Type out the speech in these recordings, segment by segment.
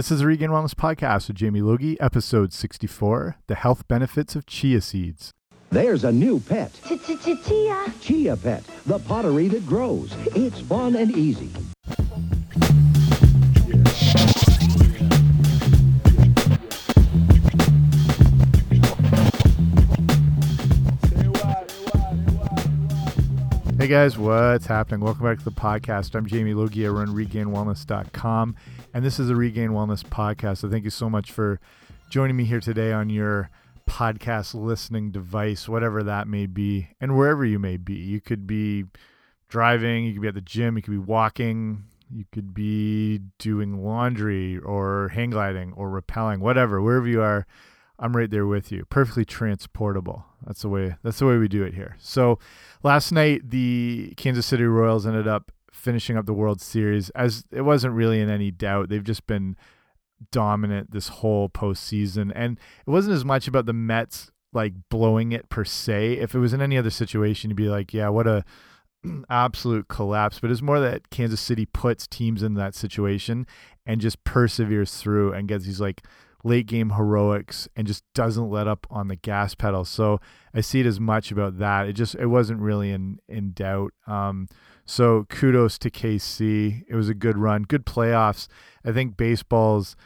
This is the Regained Wellness Podcast with Jamie Logie, episode 64 The Health Benefits of Chia Seeds. There's a new pet. Chia. Chia Pet, the pottery that grows. It's fun and easy. Guys, what's happening? Welcome back to the podcast. I'm Jamie Logie. I run regainedwellness.com, and this is the Regained Wellness Podcast. So thank you so much for joining me here today on your podcast listening device, whatever that may be, and wherever you may be. You could be driving, you could be at the gym, you could be walking, you could be doing laundry or hang gliding or rappelling, whatever, wherever you are. I'm right there with you. Perfectly transportable. That's the way that's the way we do it here. So last night the Kansas City Royals ended up finishing up the World Series as it wasn't really in any doubt. They've just been dominant this whole postseason. And it wasn't as much about the Mets like blowing it per se. If it was in any other situation, you'd be like, yeah, what a absolute collapse. But it's more that Kansas City puts teams in that situation and just perseveres through and gets these like late game heroics and just doesn't let up on the gas pedal. So I see it as much about that. It just it wasn't really in in doubt. Um, so kudos to KC. It was a good run, good playoffs. I think baseball's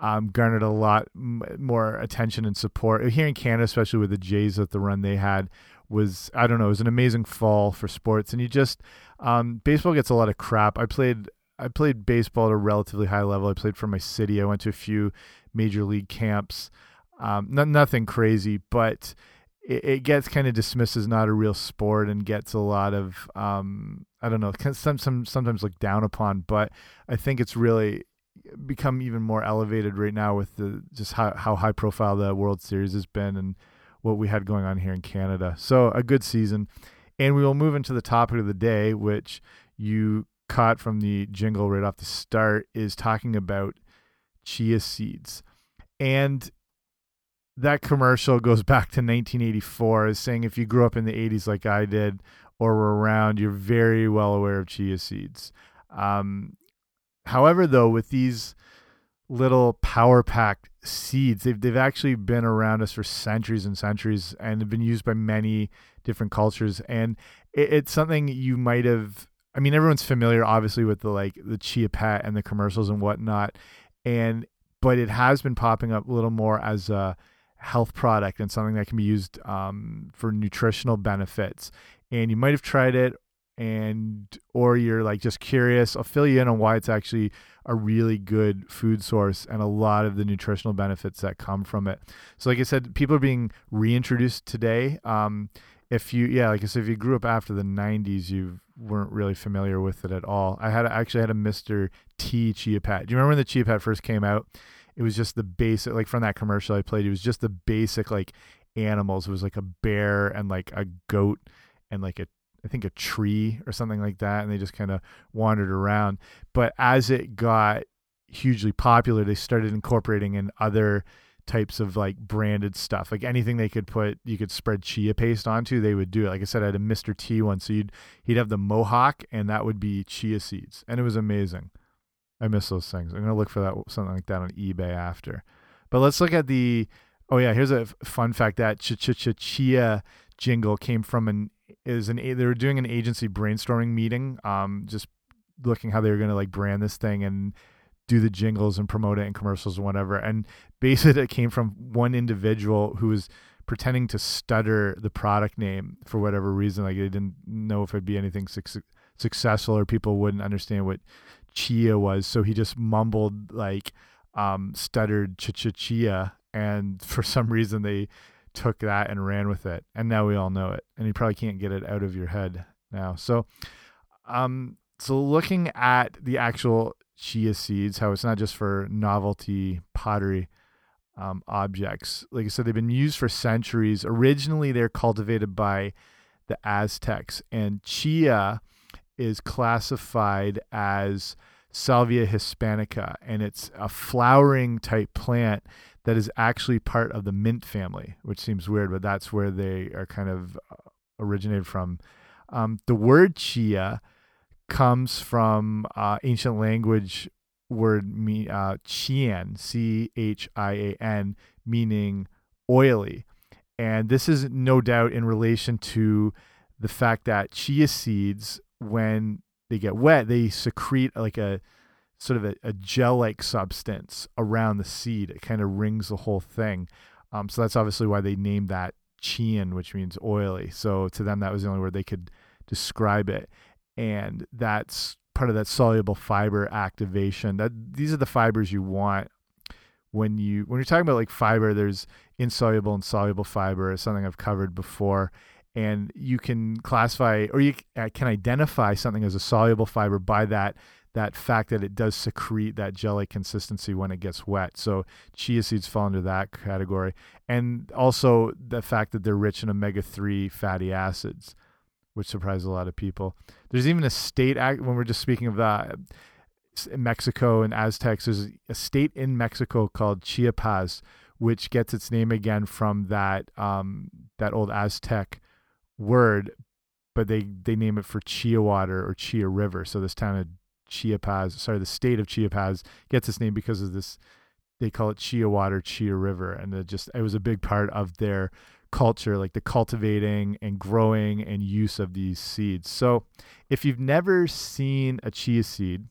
um, garnered a lot more attention and support here in Canada, especially with the Jays that the run they had was I don't know, it was an amazing fall for sports. And you just um, baseball gets a lot of crap. I played I played baseball at a relatively high level. I played for my city. I went to a few major league camps. Um, not, nothing crazy, but it, it gets kind of dismissed as not a real sport and gets a lot of um, I don't know, some, some sometimes looked down upon. But I think it's really become even more elevated right now with the just how, how high profile the World Series has been and what we had going on here in Canada. So a good season. And we will move into the topic of the day, which you caught from the jingle right off the start, is talking about chia seeds. And that commercial goes back to 1984 is saying if you grew up in the 80s like I did or were around, you're very well aware of chia seeds. Um, however, though, with these little power packed seeds, they've, they've actually been around us for centuries and centuries and have been used by many different cultures. And it, it's something you might have, I mean, everyone's familiar, obviously, with the like the chia pet and the commercials and whatnot. And, but it has been popping up a little more as a, health product and something that can be used um, for nutritional benefits. And you might have tried it and or you're like just curious i'll fill you in on why it's actually a really good food source and a lot of the nutritional benefits that come from it so like i said people are being reintroduced today um, if you yeah like i said if you grew up after the 90s you weren't really familiar with it at all i had actually had a mr t chia pet do you remember when the chia pet first came out it was just the basic like from that commercial I played. It was just the basic like animals. It was like a bear and like a goat and like a I think a tree or something like that, and they just kind of wandered around. But as it got hugely popular, they started incorporating in other types of like branded stuff. Like anything they could put, you could spread chia paste onto, they would do it. Like I said, I had a Mr. T one, so you'd he'd have the mohawk, and that would be chia seeds, and it was amazing. I miss those things. I'm gonna look for that something like that on eBay after. But let's look at the. Oh yeah, here's a fun fact that ch ch ch chia jingle came from an is an they were doing an agency brainstorming meeting, um, just looking how they were gonna like brand this thing and do the jingles and promote it in commercials and whatever. And basically, it came from one individual who was pretending to stutter the product name for whatever reason. Like they didn't know if it'd be anything su successful or people wouldn't understand what chia was. So he just mumbled like um, stuttered ch ch chia, and for some reason they took that and ran with it, and now we all know it, and you probably can't get it out of your head now. So, um, so looking at the actual chia seeds, how it's not just for novelty pottery. Um, objects. Like I said, they've been used for centuries. Originally, they're cultivated by the Aztecs, and chia is classified as Salvia hispanica, and it's a flowering type plant that is actually part of the mint family, which seems weird, but that's where they are kind of originated from. Um, the word chia comes from uh, ancient language word uh, chian, C H I A N, meaning oily, and this is no doubt in relation to the fact that chia seeds, when they get wet, they secrete like a sort of a, a gel-like substance around the seed. It kind of rings the whole thing. Um, so that's obviously why they named that chian, which means oily. So to them, that was the only word they could describe it, and that's part of that soluble fiber activation. That these are the fibers you want when you when you're talking about like fiber. There's insoluble and soluble fiber. Is something I've covered before, and you can classify or you uh, can identify something as a soluble fiber by that that fact that it does secrete that jelly consistency when it gets wet. So chia seeds fall into that category. And also the fact that they're rich in omega 3 fatty acids, which surprises a lot of people. There's even a state act when we're just speaking of that Mexico and Aztecs, there's a state in Mexico called Chiapas, which gets its name again from that um, that old Aztec word, but they they name it for Chia water or Chia River. So this town of Chiapas, sorry, the state of Chiapas gets its name because of this. They call it Chia water, Chia River, and it just it was a big part of their culture, like the cultivating and growing and use of these seeds. So, if you've never seen a chia seed,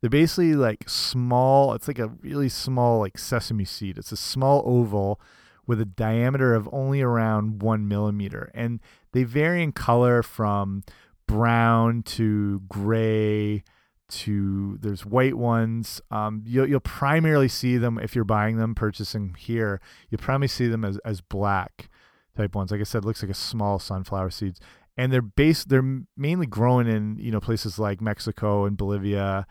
they're basically like small. It's like a really small like sesame seed. It's a small oval with a diameter of only around one millimeter, and they vary in color from brown to gray to there's white ones. Um, you'll you'll primarily see them if you're buying them, purchasing here. You'll probably see them as as black type ones. Like I said, looks like a small sunflower seeds, and they're based. They're mainly grown in you know places like Mexico and Bolivia,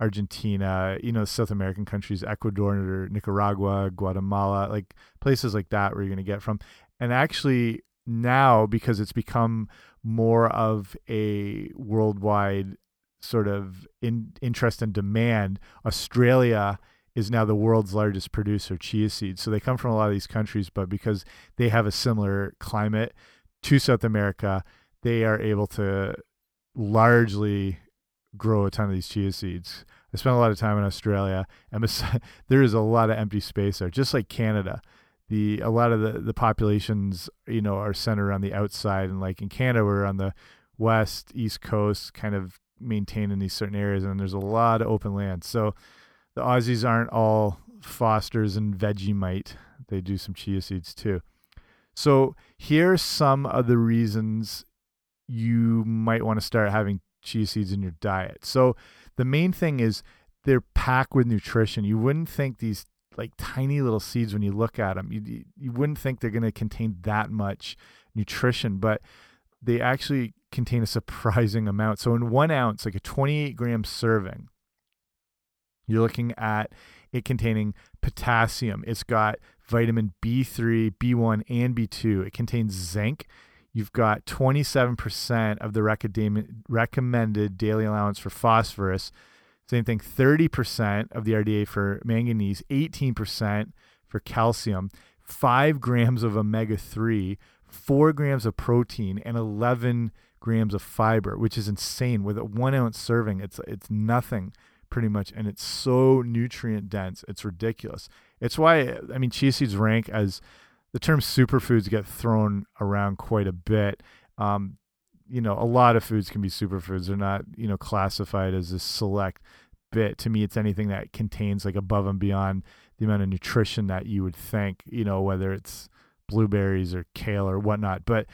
Argentina. You know South American countries, Ecuador, Nicaragua, Guatemala, like places like that where you're to get from. And actually now because it's become more of a worldwide sort of in, interest and demand, Australia is now the world's largest producer of chia seeds. So they come from a lot of these countries, but because they have a similar climate to South America, they are able to largely grow a ton of these chia seeds. I spent a lot of time in Australia, and there is a lot of empty space there, just like Canada the a lot of the the populations you know are centered on the outside and like in Canada we're on the west east coast kind of maintained in these certain areas and there's a lot of open land. So the Aussies aren't all Fosters and Vegemite. They do some chia seeds too. So here's some of the reasons you might want to start having chia seeds in your diet. So the main thing is they're packed with nutrition. You wouldn't think these like tiny little seeds when you look at them. You you wouldn't think they're going to contain that much nutrition, but they actually contain a surprising amount. So in one ounce, like a 28 gram serving, you're looking at it containing potassium. It's got vitamin B3, B1, and B2. It contains zinc. You've got 27% of the recommended daily allowance for phosphorus, same thing, 30% of the RDA for manganese, 18% for calcium, 5 grams of omega 3, 4 grams of protein, and 11 grams of fiber, which is insane. With a one ounce serving, it's, it's nothing pretty much, and it's so nutrient dense. It's ridiculous. It's why, I mean, chia seeds rank as the term superfoods get thrown around quite a bit. Um, you know, a lot of foods can be superfoods. They're not, you know, classified as a select bit. To me, it's anything that contains like above and beyond the amount of nutrition that you would think, you know, whether it's blueberries or kale or whatnot. But,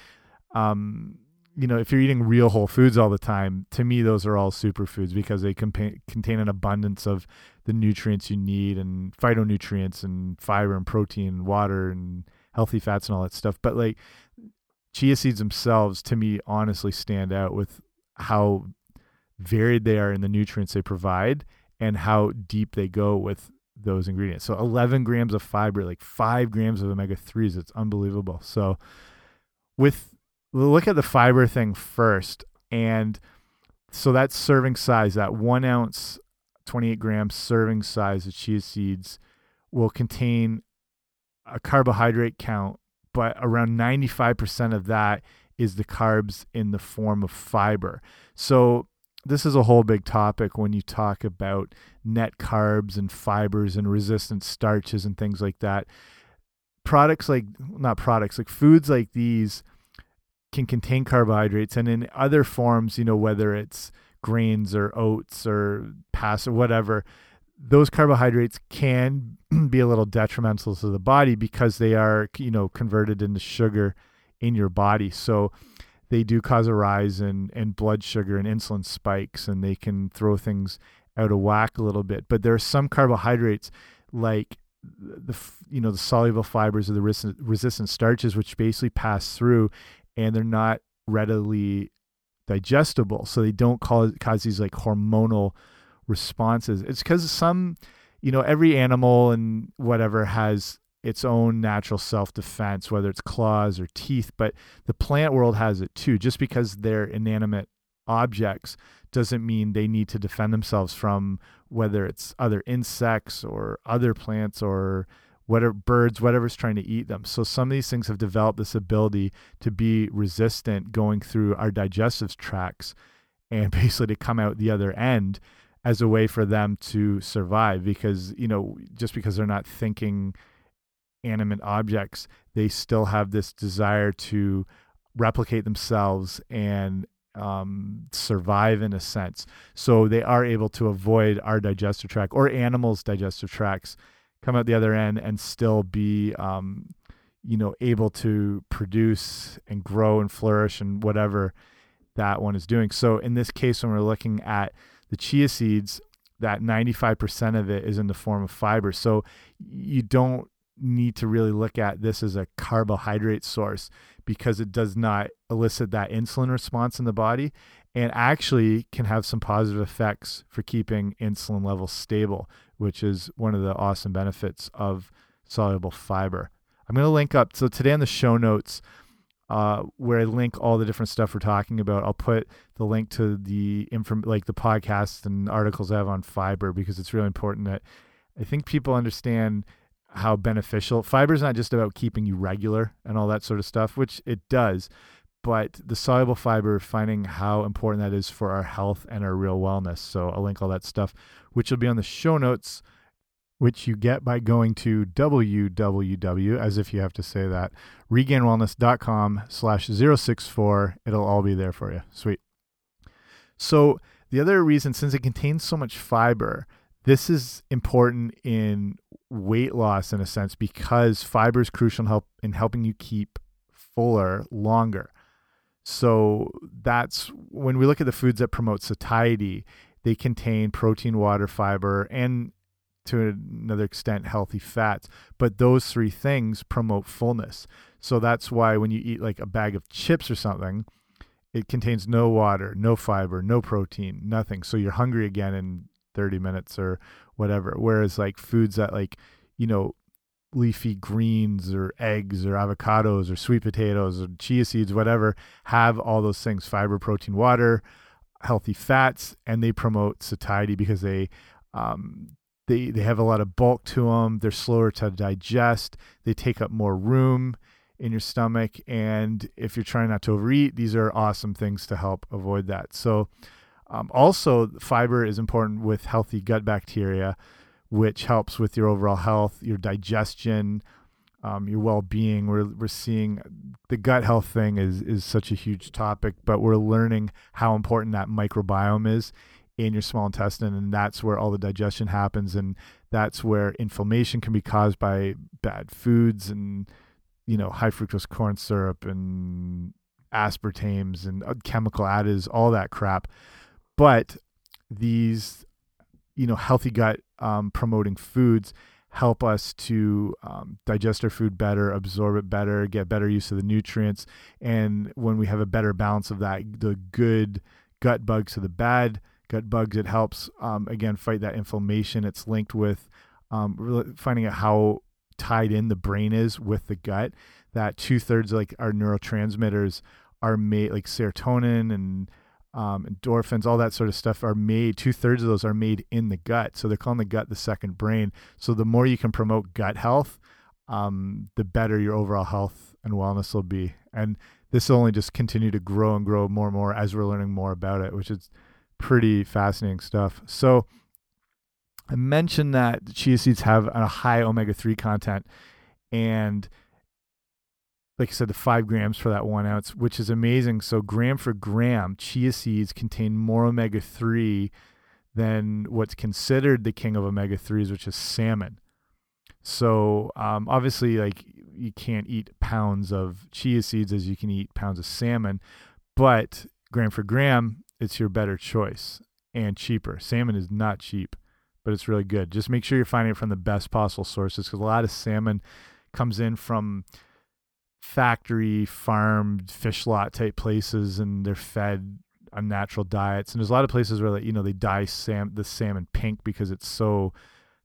um, you know, if you're eating real whole foods all the time, to me, those are all superfoods because they contain an abundance of the nutrients you need and phytonutrients and fiber and protein and water and healthy fats and all that stuff. But like chia seeds themselves to me honestly stand out with how varied they are in the nutrients they provide and how deep they go with those ingredients. So 11 grams of fiber, like 5 grams of omega 3s, it's unbelievable. So with look at the fiber thing first and so that serving size, that 1 ounce 28 gram serving size of chia seeds will contain a carbohydrate count but around 95% of that is the carbs in the form of fiber. So this is a whole big topic when you talk about net carbs and fibers and resistant starches and things like that. Products like, not products, like foods like these can contain carbohydrates and in other forms, you know, whether it's grains or oats or pass or whatever, those carbohydrates can be a little detrimental to the body because they are, you know, converted into sugar in your body. So they do cause a rise in, in blood sugar and insulin spikes, and they can throw things out of whack a little bit. But there are some carbohydrates like the you know the soluble fibers of the resistant starches, which basically pass through, and they're not readily digestible, so they don't cause cause these like hormonal responses. It's because some, you know, every animal and whatever has its own natural self defense, whether it's claws or teeth, but the plant world has it too. Just because they're inanimate objects doesn't mean they need to defend themselves from whether it's other insects or other plants or whatever birds, whatever's trying to eat them. So some of these things have developed this ability to be resistant going through our digestive tracts and basically to come out the other end as a way for them to survive because, you know, just because they're not thinking animate objects, they still have this desire to replicate themselves and um, survive in a sense. So they are able to avoid our digestive tract or animals' digestive tracts, come out the other end and still be, um, you know, able to produce and grow and flourish and whatever that one is doing. So in this case, when we're looking at the chia seeds, that 95% of it is in the form of fiber. So you don't need to really look at this as a carbohydrate source because it does not elicit that insulin response in the body and actually can have some positive effects for keeping insulin levels stable, which is one of the awesome benefits of soluble fiber. I'm going to link up. So today on the show notes, uh, where I link all the different stuff we're talking about, I'll put the link to the inform like the podcasts and articles I have on fiber because it's really important that I think people understand how beneficial fiber is not just about keeping you regular and all that sort of stuff, which it does, but the soluble fiber, finding how important that is for our health and our real wellness. So I'll link all that stuff, which will be on the show notes, which you get by going to www, as if you have to say that, regainedwellness.com slash 064. It'll all be there for you. Sweet. So the other reason, since it contains so much fiber, this is important in weight loss in a sense because fiber is crucial in, help, in helping you keep fuller longer. So that's when we look at the foods that promote satiety, they contain protein, water, fiber, and to another extent, healthy fats. But those three things promote fullness. So that's why when you eat like a bag of chips or something, it contains no water, no fiber, no protein, nothing. So you're hungry again in 30 minutes or whatever. Whereas like foods that like, you know, leafy greens or eggs or avocados or sweet potatoes or chia seeds, whatever, have all those things fiber, protein, water, healthy fats, and they promote satiety because they, um, they, they have a lot of bulk to them. They're slower to digest. They take up more room in your stomach. And if you're trying not to overeat, these are awesome things to help avoid that. So, um, also, fiber is important with healthy gut bacteria, which helps with your overall health, your digestion, um, your well-being. We're we're seeing the gut health thing is is such a huge topic, but we're learning how important that microbiome is in your small intestine, and that's where all the digestion happens, and that's where inflammation can be caused by bad foods and you know high fructose corn syrup and aspartames and chemical additives, all that crap but these you know healthy gut um, promoting foods help us to um, digest our food better absorb it better get better use of the nutrients. And when we have a better balance of that the good gut bugs to the bad gut bugs it helps um, again fight that inflammation. It's linked with um, finding out how tied in the brain is with the gut that two-thirds like our neurotransmitters are made like serotonin and um, endorphins, all that sort of stuff are made. Two thirds of those are made in the gut. So they're calling the gut the second brain. So the more you can promote gut health, um, the better your overall health and wellness will be. And this will only just continue to grow and grow more and more as we're learning more about it, which is pretty fascinating stuff. So I mentioned that chia seeds have a high omega 3 content and like I said, the five grams for that one ounce, which is amazing. So, gram for gram, chia seeds contain more omega 3 than what's considered the king of omega 3s, which is salmon. So, um, obviously, like you can't eat pounds of chia seeds as you can eat pounds of salmon, but gram for gram, it's your better choice and cheaper. Salmon is not cheap, but it's really good. Just make sure you're finding it from the best possible sources because a lot of salmon comes in from factory farmed fish lot type places and they're fed unnatural diets and there's a lot of places where like, you know they dye sam the salmon pink because it's so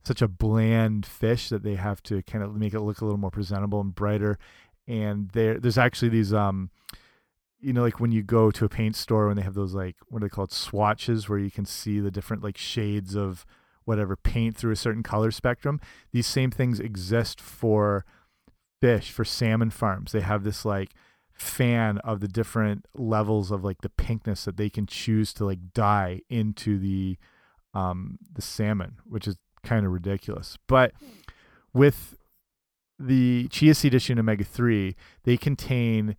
such a bland fish that they have to kind of make it look a little more presentable and brighter. And there there's actually these um you know like when you go to a paint store when they have those like what are they called swatches where you can see the different like shades of whatever paint through a certain color spectrum. These same things exist for fish for salmon farms. They have this like fan of the different levels of like the pinkness that they can choose to like dye into the um the salmon, which is kind of ridiculous. But with the chia seed issue in omega 3, they contain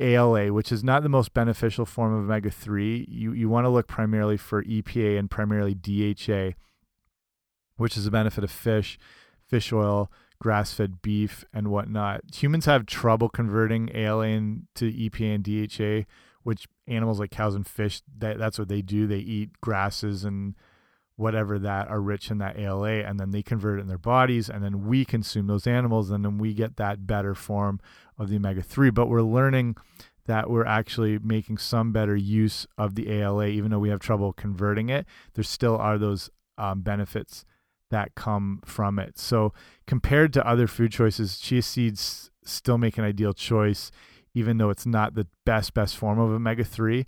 ALA, which is not the most beneficial form of omega 3. You you want to look primarily for EPA and primarily DHA, which is a benefit of fish, fish oil, grass fed beef and whatnot. Humans have trouble converting ALA into EPA and DHA, which animals like cows and fish, that, that's what they do. They eat grasses and whatever that are rich in that ALA, and then they convert it in their bodies, and then we consume those animals, and then we get that better form of the omega 3. But we're learning that we're actually making some better use of the ALA, even though we have trouble converting it. There still are those um, benefits that come from it. So compared to other food choices, chia seeds still make an ideal choice, even though it's not the best best form of omega three.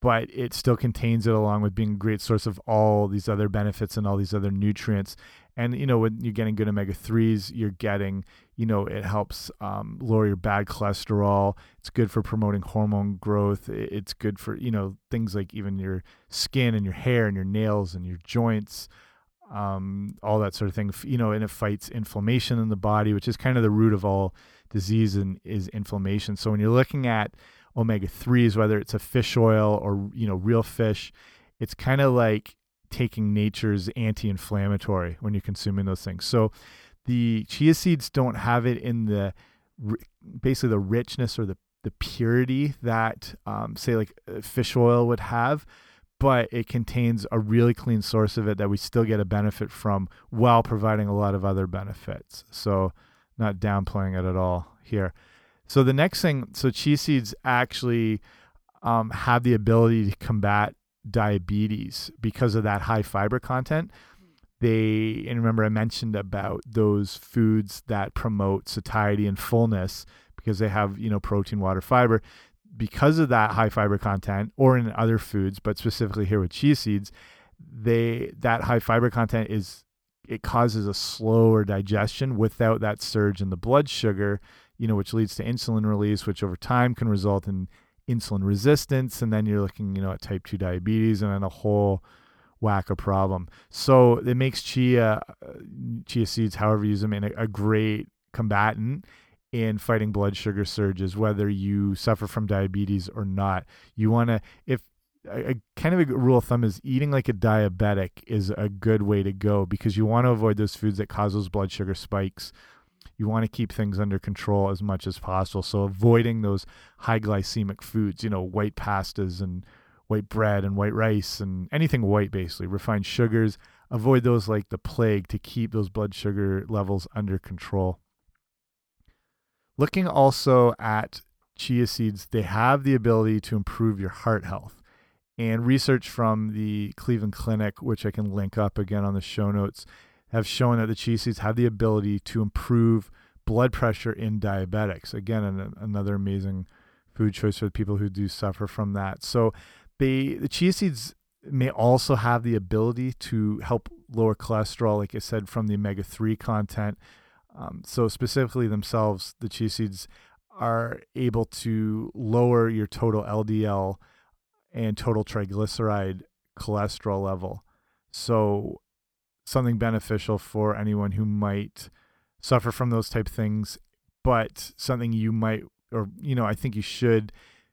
But it still contains it along with being a great source of all these other benefits and all these other nutrients. And you know, when you're getting good omega threes, you're getting, you know, it helps um, lower your bad cholesterol. It's good for promoting hormone growth. It's good for you know things like even your skin and your hair and your nails and your joints um, all that sort of thing. You know, and it fights inflammation in the body, which is kind of the root of all disease and is inflammation. So when you're looking at omega threes, whether it's a fish oil or you know real fish, it's kind of like taking nature's anti-inflammatory when you're consuming those things. So the chia seeds don't have it in the basically the richness or the the purity that um, say like uh, fish oil would have but it contains a really clean source of it that we still get a benefit from while providing a lot of other benefits. So, not downplaying it at all here. So, the next thing so, chia seeds actually um, have the ability to combat diabetes because of that high fiber content. They, and remember, I mentioned about those foods that promote satiety and fullness because they have, you know, protein, water, fiber because of that high fiber content or in other foods, but specifically here with chia seeds, they that high fiber content is it causes a slower digestion without that surge in the blood sugar, you know, which leads to insulin release, which over time can result in insulin resistance, and then you're looking, you know, at type two diabetes and then a whole whack of problem. So it makes chia uh, chia seeds, however you use them, in a, a great combatant in fighting blood sugar surges, whether you suffer from diabetes or not. You want to, if a, a, kind of a rule of thumb is eating like a diabetic is a good way to go because you want to avoid those foods that cause those blood sugar spikes. You want to keep things under control as much as possible. So avoiding those high glycemic foods, you know, white pastas and white bread and white rice and anything white basically, refined sugars, avoid those like the plague to keep those blood sugar levels under control. Looking also at chia seeds, they have the ability to improve your heart health. And research from the Cleveland Clinic, which I can link up again on the show notes, have shown that the chia seeds have the ability to improve blood pressure in diabetics. Again, an, another amazing food choice for people who do suffer from that. So, they the chia seeds may also have the ability to help lower cholesterol, like I said, from the omega three content, um, so specifically themselves, the chia seeds are able to lower your total LDL and total triglyceride cholesterol level. So something beneficial for anyone who might suffer from those type of things, but something you might or you know, I think you should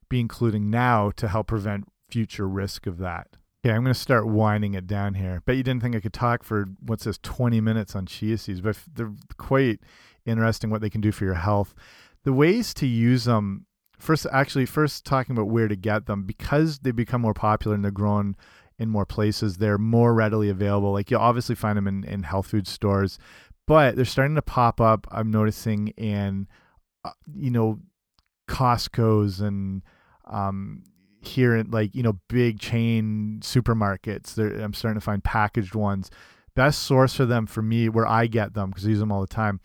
be including now to help prevent future risk of that. Okay, I'm going to start winding it down here. Bet you didn't think I could talk for what's this 20 minutes on chia seeds, but they're quite interesting what they can do for your health. The ways to use them first actually first talking about where to get them because they become more popular and they're grown in more places they're more readily available like you'll obviously find them in, in health food stores but they're starting to pop up i'm noticing in uh, you know costco's and um, here in like you know big chain supermarkets. They're, i'm starting to find packaged ones. Best source for them for me where i get them because i use them all the time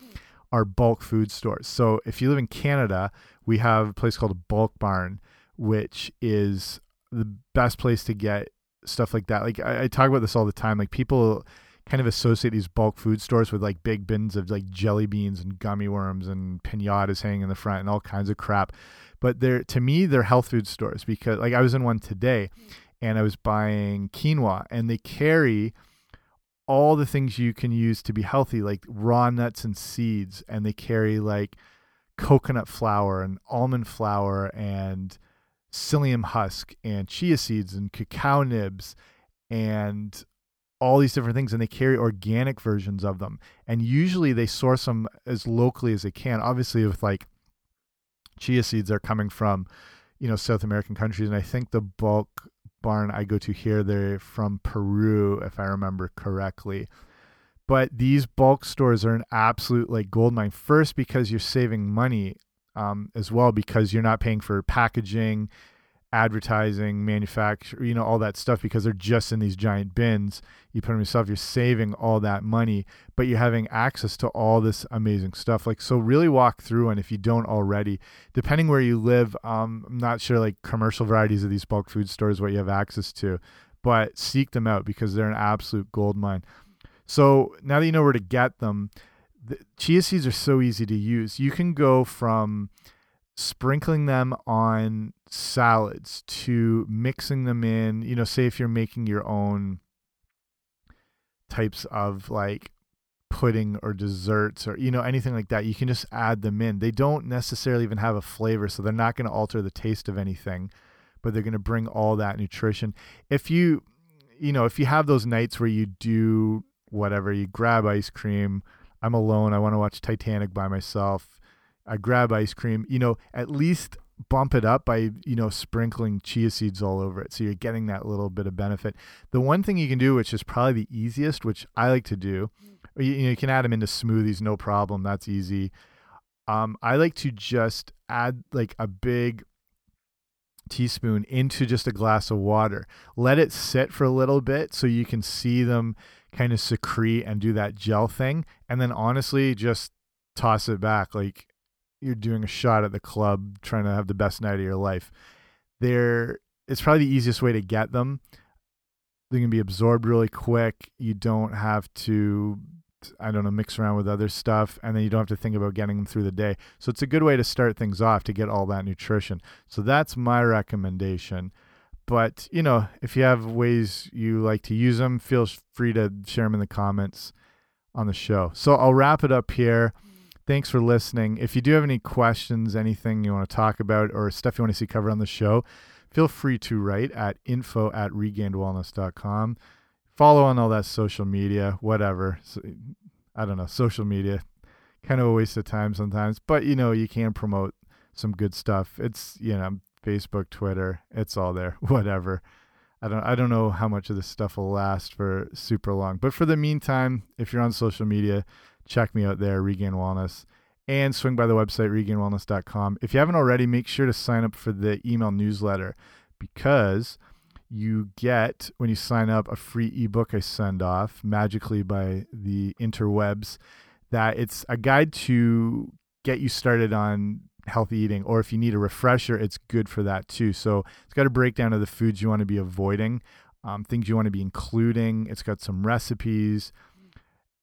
are bulk food stores. So if you live in canada we have a place called a bulk barn which is the best place to get stuff like that. Like I, I talk about this all the time. Like people kind of associate these bulk food stores with like big bins of like jelly beans and gummy worms and pinatas hanging in the front and all kinds of crap. But they're to me they're health food stores because like I was in one today and I was buying quinoa and they carry all the things you can use to be healthy like raw nuts and seeds and they carry like coconut flour and almond flour and psyllium husk and chia seeds and cacao nibs and all these different things and they carry organic versions of them and usually they source them as locally as they can obviously with like chia seeds are coming from, you know, South American countries, and I think the bulk barn I go to here they're from Peru, if I remember correctly. But these bulk stores are an absolute like gold mine. First, because you're saving money, um, as well, because you're not paying for packaging advertising, manufacture, you know, all that stuff because they're just in these giant bins. You put them yourself, you're saving all that money, but you're having access to all this amazing stuff. Like, so really walk through, and if you don't already, depending where you live, um, I'm not sure like commercial varieties of these bulk food stores what you have access to, but seek them out because they're an absolute gold mine. So now that you know where to get them, the chia seeds are so easy to use. You can go from sprinkling them on salads to mixing them in, you know, say if you're making your own types of like pudding or desserts or you know anything like that you can just add them in. They don't necessarily even have a flavor so they're not going to alter the taste of anything but they're going to bring all that nutrition. If you you know if you have those nights where you do whatever you grab ice cream i'm alone i want to watch titanic by myself I grab ice cream, you know, at least bump it up by, you know, sprinkling chia seeds all over it. So you're getting that little bit of benefit. The one thing you can do, which is probably the easiest, which I like to do, you, you, can add them into smoothies, no problem. That's easy. Um, I like to just add like a big teaspoon into just a glass of water. Let it sit for a little bit so you can see them kind of secrete and do that gel thing. And then honestly, just toss it back. Like you're doing a shot at the club, trying to have the best night of your life. There, it's probably the easiest way to get them. They can be absorbed really quick. You don't have to, I don't know, mix around with other stuff, and then you don't have to think about getting them through the day. So it's a good way to start things off to get all that nutrition. So that's my recommendation. But you know, if you have ways you like to use them, feel free to share them in the comments on the show. So I'll wrap it up here. Thanks for listening. If you do have any questions, anything you want to talk about, or stuff you want to see covered on the show, feel free to write at info at regainedwellness.com. Follow on all that social media, whatever. So, I don't know, social media, kind of a waste of time sometimes, but you know, you can promote some good stuff. It's, you know, Facebook, Twitter, it's all there, whatever. I don't I don't know how much of this stuff will last for super long. But for the meantime, if you're on social media, check me out there, Regained Wellness, and swing by the website, regainedwellness.com. If you haven't already, make sure to sign up for the email newsletter because you get, when you sign up, a free ebook I send off magically by the interwebs. That it's a guide to get you started on healthy eating, or if you need a refresher, it's good for that too. So it's got a breakdown of the foods you want to be avoiding, um, things you want to be including. It's got some recipes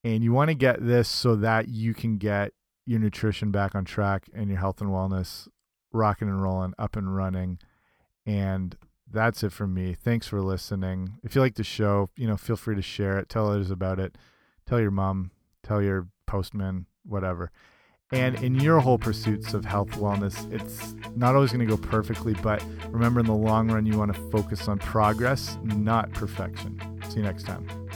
and you want to get this so that you can get your nutrition back on track and your health and wellness rocking and rolling, up and running, and that's it from me. Thanks for listening. If you like the show, you know, feel free to share it, tell others about it, tell your mom, tell your postman, whatever. And in your whole pursuits of health wellness, it's not always going to go perfectly, but remember in the long run, you want to focus on progress, not perfection. See you next time.